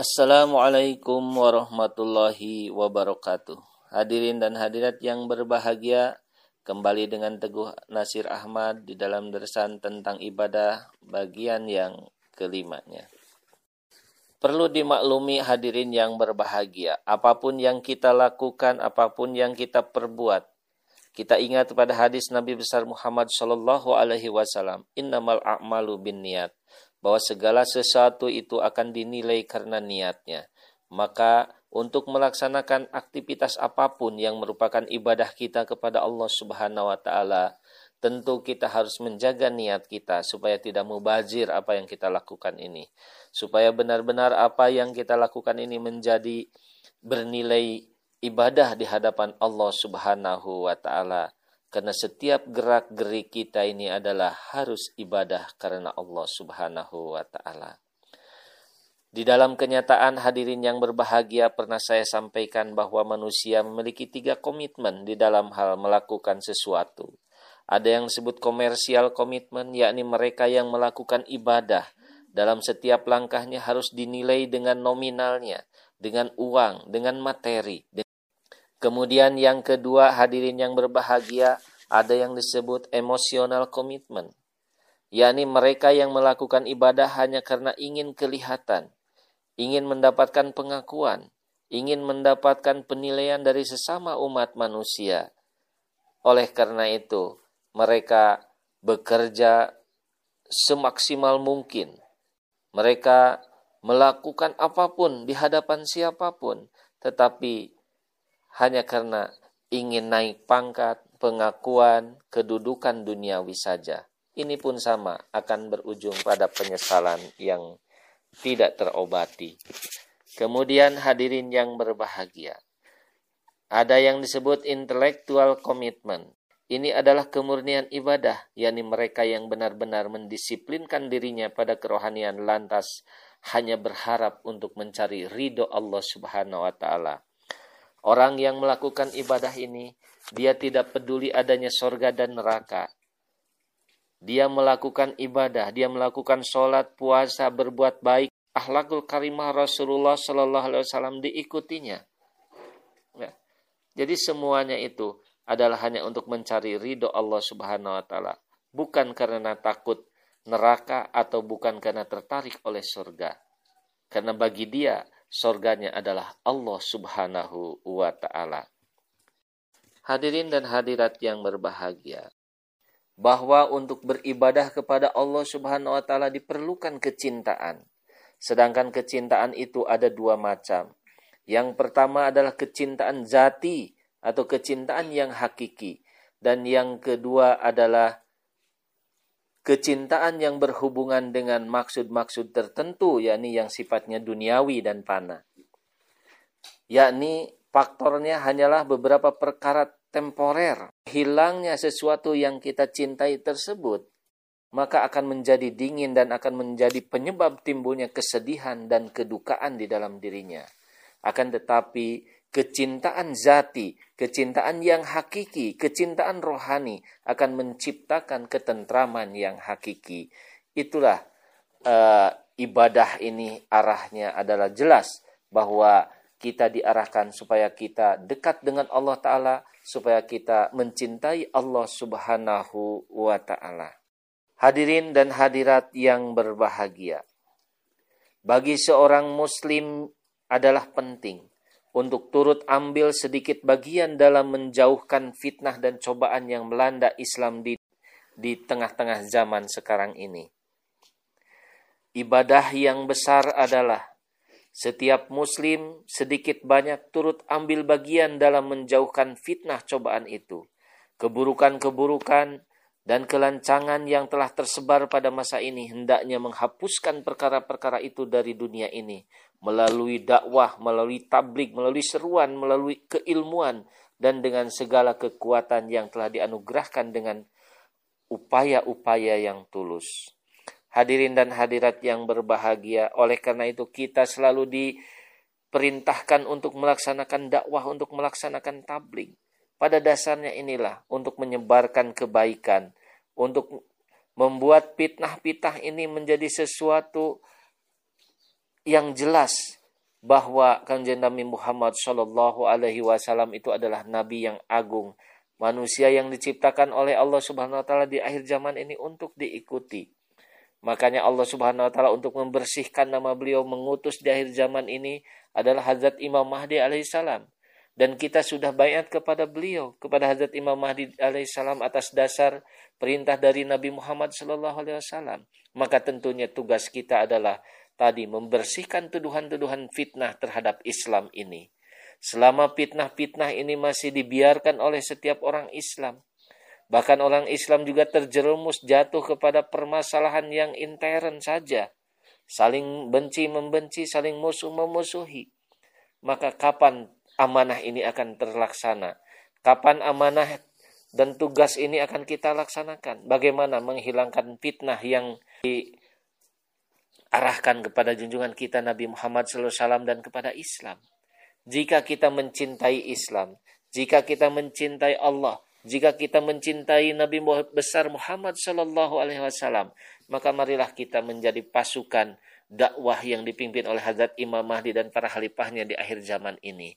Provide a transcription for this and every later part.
Assalamualaikum warahmatullahi wabarakatuh. Hadirin dan hadirat yang berbahagia, kembali dengan Teguh Nasir Ahmad di dalam dersan tentang ibadah bagian yang kelimanya. Perlu dimaklumi hadirin yang berbahagia, apa pun yang kita lakukan, apa pun yang kita perbuat, kita ingat pada hadis Nabi besar Muhammad Shallallahu Alaihi Wasallam, innamal a'malu bin niat bahwa segala sesuatu itu akan dinilai karena niatnya. Maka untuk melaksanakan aktivitas apa pun yang merupakan ibadah kita kepada Allah Subhanahu wa taala, tentu kita harus menjaga niat kita supaya tidak mubazir apa yang kita lakukan ini. Supaya benar-benar apa yang kita lakukan ini menjadi bernilai ibadah di hadapan Allah Subhanahu wa taala karena setiap gerak-gerik kita ini adalah harus ibadah karena Allah Subhanahu wa taala. Di dalam kenyataan hadirin yang berbahagia pernah saya sampaikan bahwa manusia memiliki tiga komitmen di dalam hal melakukan sesuatu. Ada yang disebut komersial komitmen, yakni mereka yang melakukan ibadah dalam setiap langkahnya harus dinilai dengan nominalnya, dengan uang, dengan materi. Kemudian yang kedua hadirin yang berbahagia ada yang disebut emosional komitmen, yakni mereka yang melakukan ibadah hanya karena ingin kelihatan, ingin mendapatkan pengakuan, ingin mendapatkan penilaian dari sesama umat manusia. Oleh karena itu, mereka bekerja semaksimal mungkin. Mereka melakukan apa pun di hadapan siapa pun, tetapi hanya karena ingin naik pangkat, pengakuan, kedudukan duniawi saja. Ini pun sama akan berujung pada penyesalan yang tidak terobati. Kemudian hadirin yang berbahagia. Ada yang disebut intellectual commitment. Ini adalah kemurnian ibadah, yakni mereka yang benar-benar mendisiplinkan dirinya pada kerohanian lantas hanya berharap untuk mencari ridho Allah Subhanahu wa taala Orang yang melakukan ibadah ini, dia tidak peduli adanya sorga dan neraka. Dia melakukan ibadah, dia melakukan sholat, puasa, berbuat baik. Ahlakul karimah Rasulullah Sallallahu Alaihi Wasallam diikutinya. Ya. Jadi semuanya itu adalah hanya untuk mencari ridho Allah Subhanahu Wa Taala, bukan karena takut neraka atau bukan karena tertarik oleh surga. Karena bagi dia Sorganya adalah Allah subhanahu wa ta'ala. Hadirin dan hadirat yang berbahagia. Bahwa untuk beribadah kepada Allah subhanahu wa ta'ala diperlukan kecintaan. Sedangkan kecintaan itu ada dua macam. Yang pertama adalah kecintaan zati atau kecintaan yang hakiki. Dan yang kedua adalah kecintaan yang berhubungan dengan maksud-maksud tertentu yakni yang sifatnya duniawi dan fana yakni faktornya hanyalah beberapa perkara temporer. Hilangnya sesuatu yang kita cintai tersebut maka akan menjadi dingin dan akan menjadi penyebab timbulnya kesedihan dan kedukaan di dalam dirinya. Akan tetapi kecintaan zati, kecintaan yang hakiki, kecintaan rohani akan menciptakan ketentraman yang hakiki. Itulah uh, ibadah ini arahnya adalah jelas bahwa kita diarahkan supaya kita dekat dengan Allah Ta'ala, supaya kita mencintai Allah Subhanahu wa Ta'ala. Hadirin dan hadirat yang berbahagia, bagi seorang Muslim adalah penting untuk turut ambil sedikit bagian dalam menjauhkan fitnah dan cobaan yang melanda Islam di di tengah-tengah zaman sekarang ini. Ibadah yang besar adalah setiap muslim sedikit banyak turut ambil bagian dalam menjauhkan fitnah cobaan itu. Keburukan-keburukan dan kelancangan yang telah tersebar pada masa ini hendaknya menghapuskan perkara-perkara itu dari dunia ini melalui dakwah, melalui tablik, melalui seruan, melalui keilmuan dan dengan segala kekuatan yang telah dianugerahkan dengan upaya-upaya yang tulus. Hadirin dan hadirat yang berbahagia, oleh karena itu kita selalu diperintahkan untuk melaksanakan dakwah, untuk melaksanakan tablik pada dasarnya inilah untuk menyebarkan kebaikan, untuk membuat fitnah-fitnah ini menjadi sesuatu yang jelas, bahwa kanjeng Nabi Muhammad Shallallahu Alaihi Wasallam itu adalah Nabi yang agung, manusia yang diciptakan oleh Allah Subhanahu Wa Taala di akhir zaman ini untuk diikuti. Makanya Allah Subhanahu Wa Taala untuk membersihkan nama beliau mengutus di akhir zaman ini adalah Hazrat Imam Mahdi alaihissalam dan kita sudah bayat kepada beliau kepada Hazrat Imam Mahdi alaihissalam atas dasar perintah dari Nabi Muhammad Shallallahu alaihi wasallam maka tentunya tugas kita adalah tadi membersihkan tuduhan-tuduhan fitnah terhadap Islam ini. Selama fitnah-fitnah ini masih dibiarkan oleh setiap orang Islam, bahkan orang Islam juga terjerumus jatuh kepada permasalahan yang intern saja, saling benci membenci, saling musuh memusuhi. Maka kapan amanah ini akan terlaksana? Kapan amanah dan tugas ini akan kita laksanakan? Bagaimana menghilangkan fitnah yang di arahkan kepada junjungan kita Nabi Muhammad SAW dan kepada Islam. Jika kita mencintai Islam, jika kita mencintai Allah, jika kita mencintai Nabi besar Muhammad Sallallahu Alaihi Wasallam, maka marilah kita menjadi pasukan dakwah yang dipimpin oleh Hazrat Imam Mahdi dan para khalifahnya di akhir zaman ini.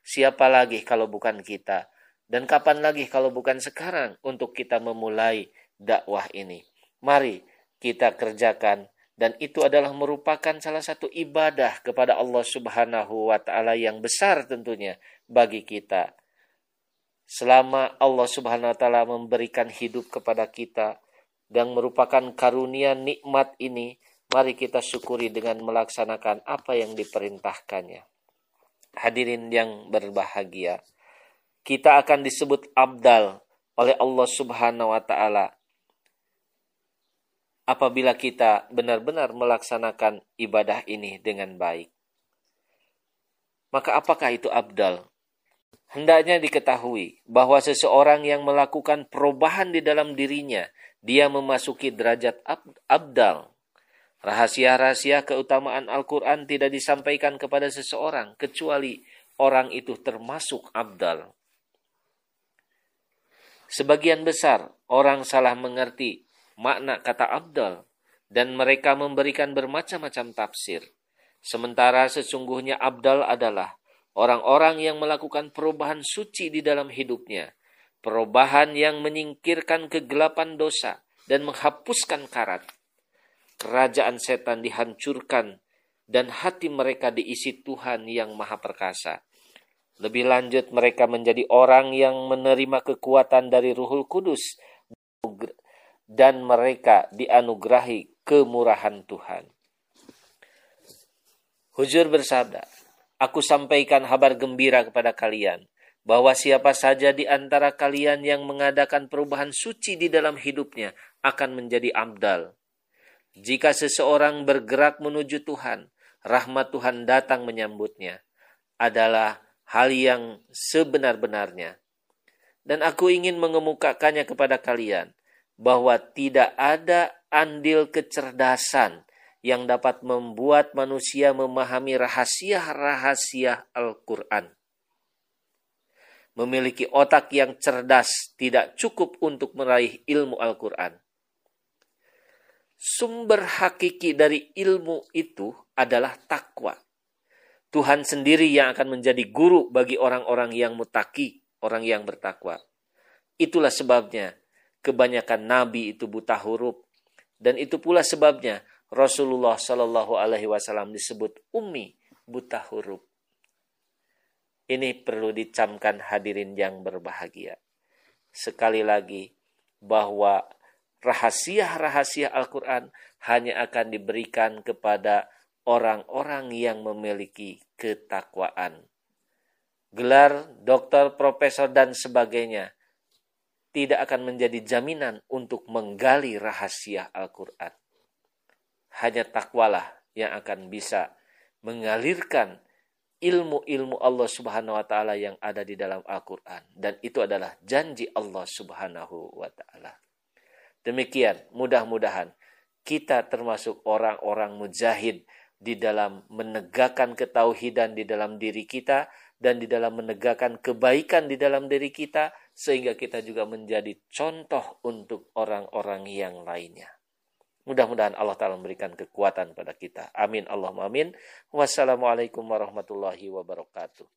Siapa lagi kalau bukan kita? Dan kapan lagi kalau bukan sekarang untuk kita memulai dakwah ini? Mari kita kerjakan dan itu adalah merupakan salah satu ibadah kepada Allah Subhanahu wa taala yang besar tentunya bagi kita. Selama Allah Subhanahu wa taala memberikan hidup kepada kita dan merupakan karunia nikmat ini, mari kita syukuri dengan melaksanakan apa yang diperintahkannya. Hadirin yang berbahagia, kita akan disebut abdal oleh Allah Subhanahu wa taala apabila kita benar-benar melaksanakan ibadah ini dengan baik. Maka apakah itu abdal? Hendaknya diketahui bahwa seseorang yang melakukan perubahan di dalam dirinya, dia memasuki derajat abdal. Rahasia-rahasia keutamaan Al-Quran tidak disampaikan kepada seseorang, kecuali orang itu termasuk abdal. Sebagian besar orang salah mengerti makna kata abdal dan mereka memberikan bermacam-macam tafsir. Sementara sesungguhnya abdal adalah orang-orang yang melakukan perubahan suci di dalam hidupnya, perubahan yang menyingkirkan kegelapan dosa dan menghapuskan karat. Kerajaan setan dihancurkan dan hati mereka diisi Tuhan yang Maha Perkasa. Lebih lanjut mereka menjadi orang yang menerima kekuatan dari Ruhul Kudus dan mereka dianugerahi kemurahan Tuhan. Hujur bersabda, Aku sampaikan kabar gembira kepada kalian, bahwa siapa saja di antara kalian yang mengadakan perubahan suci di dalam hidupnya akan menjadi abdal. Jika seseorang bergerak menuju Tuhan, rahmat Tuhan datang menyambutnya. Adalah hal yang sebenar-benarnya. Dan aku ingin mengemukakannya kepada kalian, bahwa tidak ada andil kecerdasan yang dapat membuat manusia memahami rahasia-rahasia Al-Quran. Memiliki otak yang cerdas tidak cukup untuk meraih ilmu Al-Quran. Sumber hakiki dari ilmu itu adalah takwa. Tuhan sendiri yang akan menjadi guru bagi orang-orang yang mutaki, orang yang bertakwa. Itulah sebabnya kebanyakan nabi itu buta huruf dan itu pula sebabnya Rasulullah Shallallahu Alaihi Wasallam disebut ummi buta huruf. Ini perlu dicamkan hadirin yang berbahagia. Sekali lagi bahwa rahasia-rahasia Al-Quran hanya akan diberikan kepada orang-orang yang memiliki ketakwaan. Gelar dokter, profesor, dan sebagainya tidak akan menjadi jaminan untuk menggali rahasia Al-Quran. Hanya takwalah yang akan bisa mengalirkan ilmu-ilmu Allah Subhanahu wa taala yang ada di dalam Al-Qur'an dan itu adalah janji Allah Subhanahu wa taala. Demikian, mudah-mudahan kita termasuk orang-orang mujahid di dalam menegakkan ketauhidan di dalam diri kita dan di dalam menegakkan kebaikan di dalam diri kita sehingga kita juga menjadi contoh untuk orang-orang yang lainnya. Mudah-mudahan Allah Ta'ala memberikan kekuatan pada kita. Amin. Allahumma amin. Wassalamualaikum warahmatullahi wabarakatuh.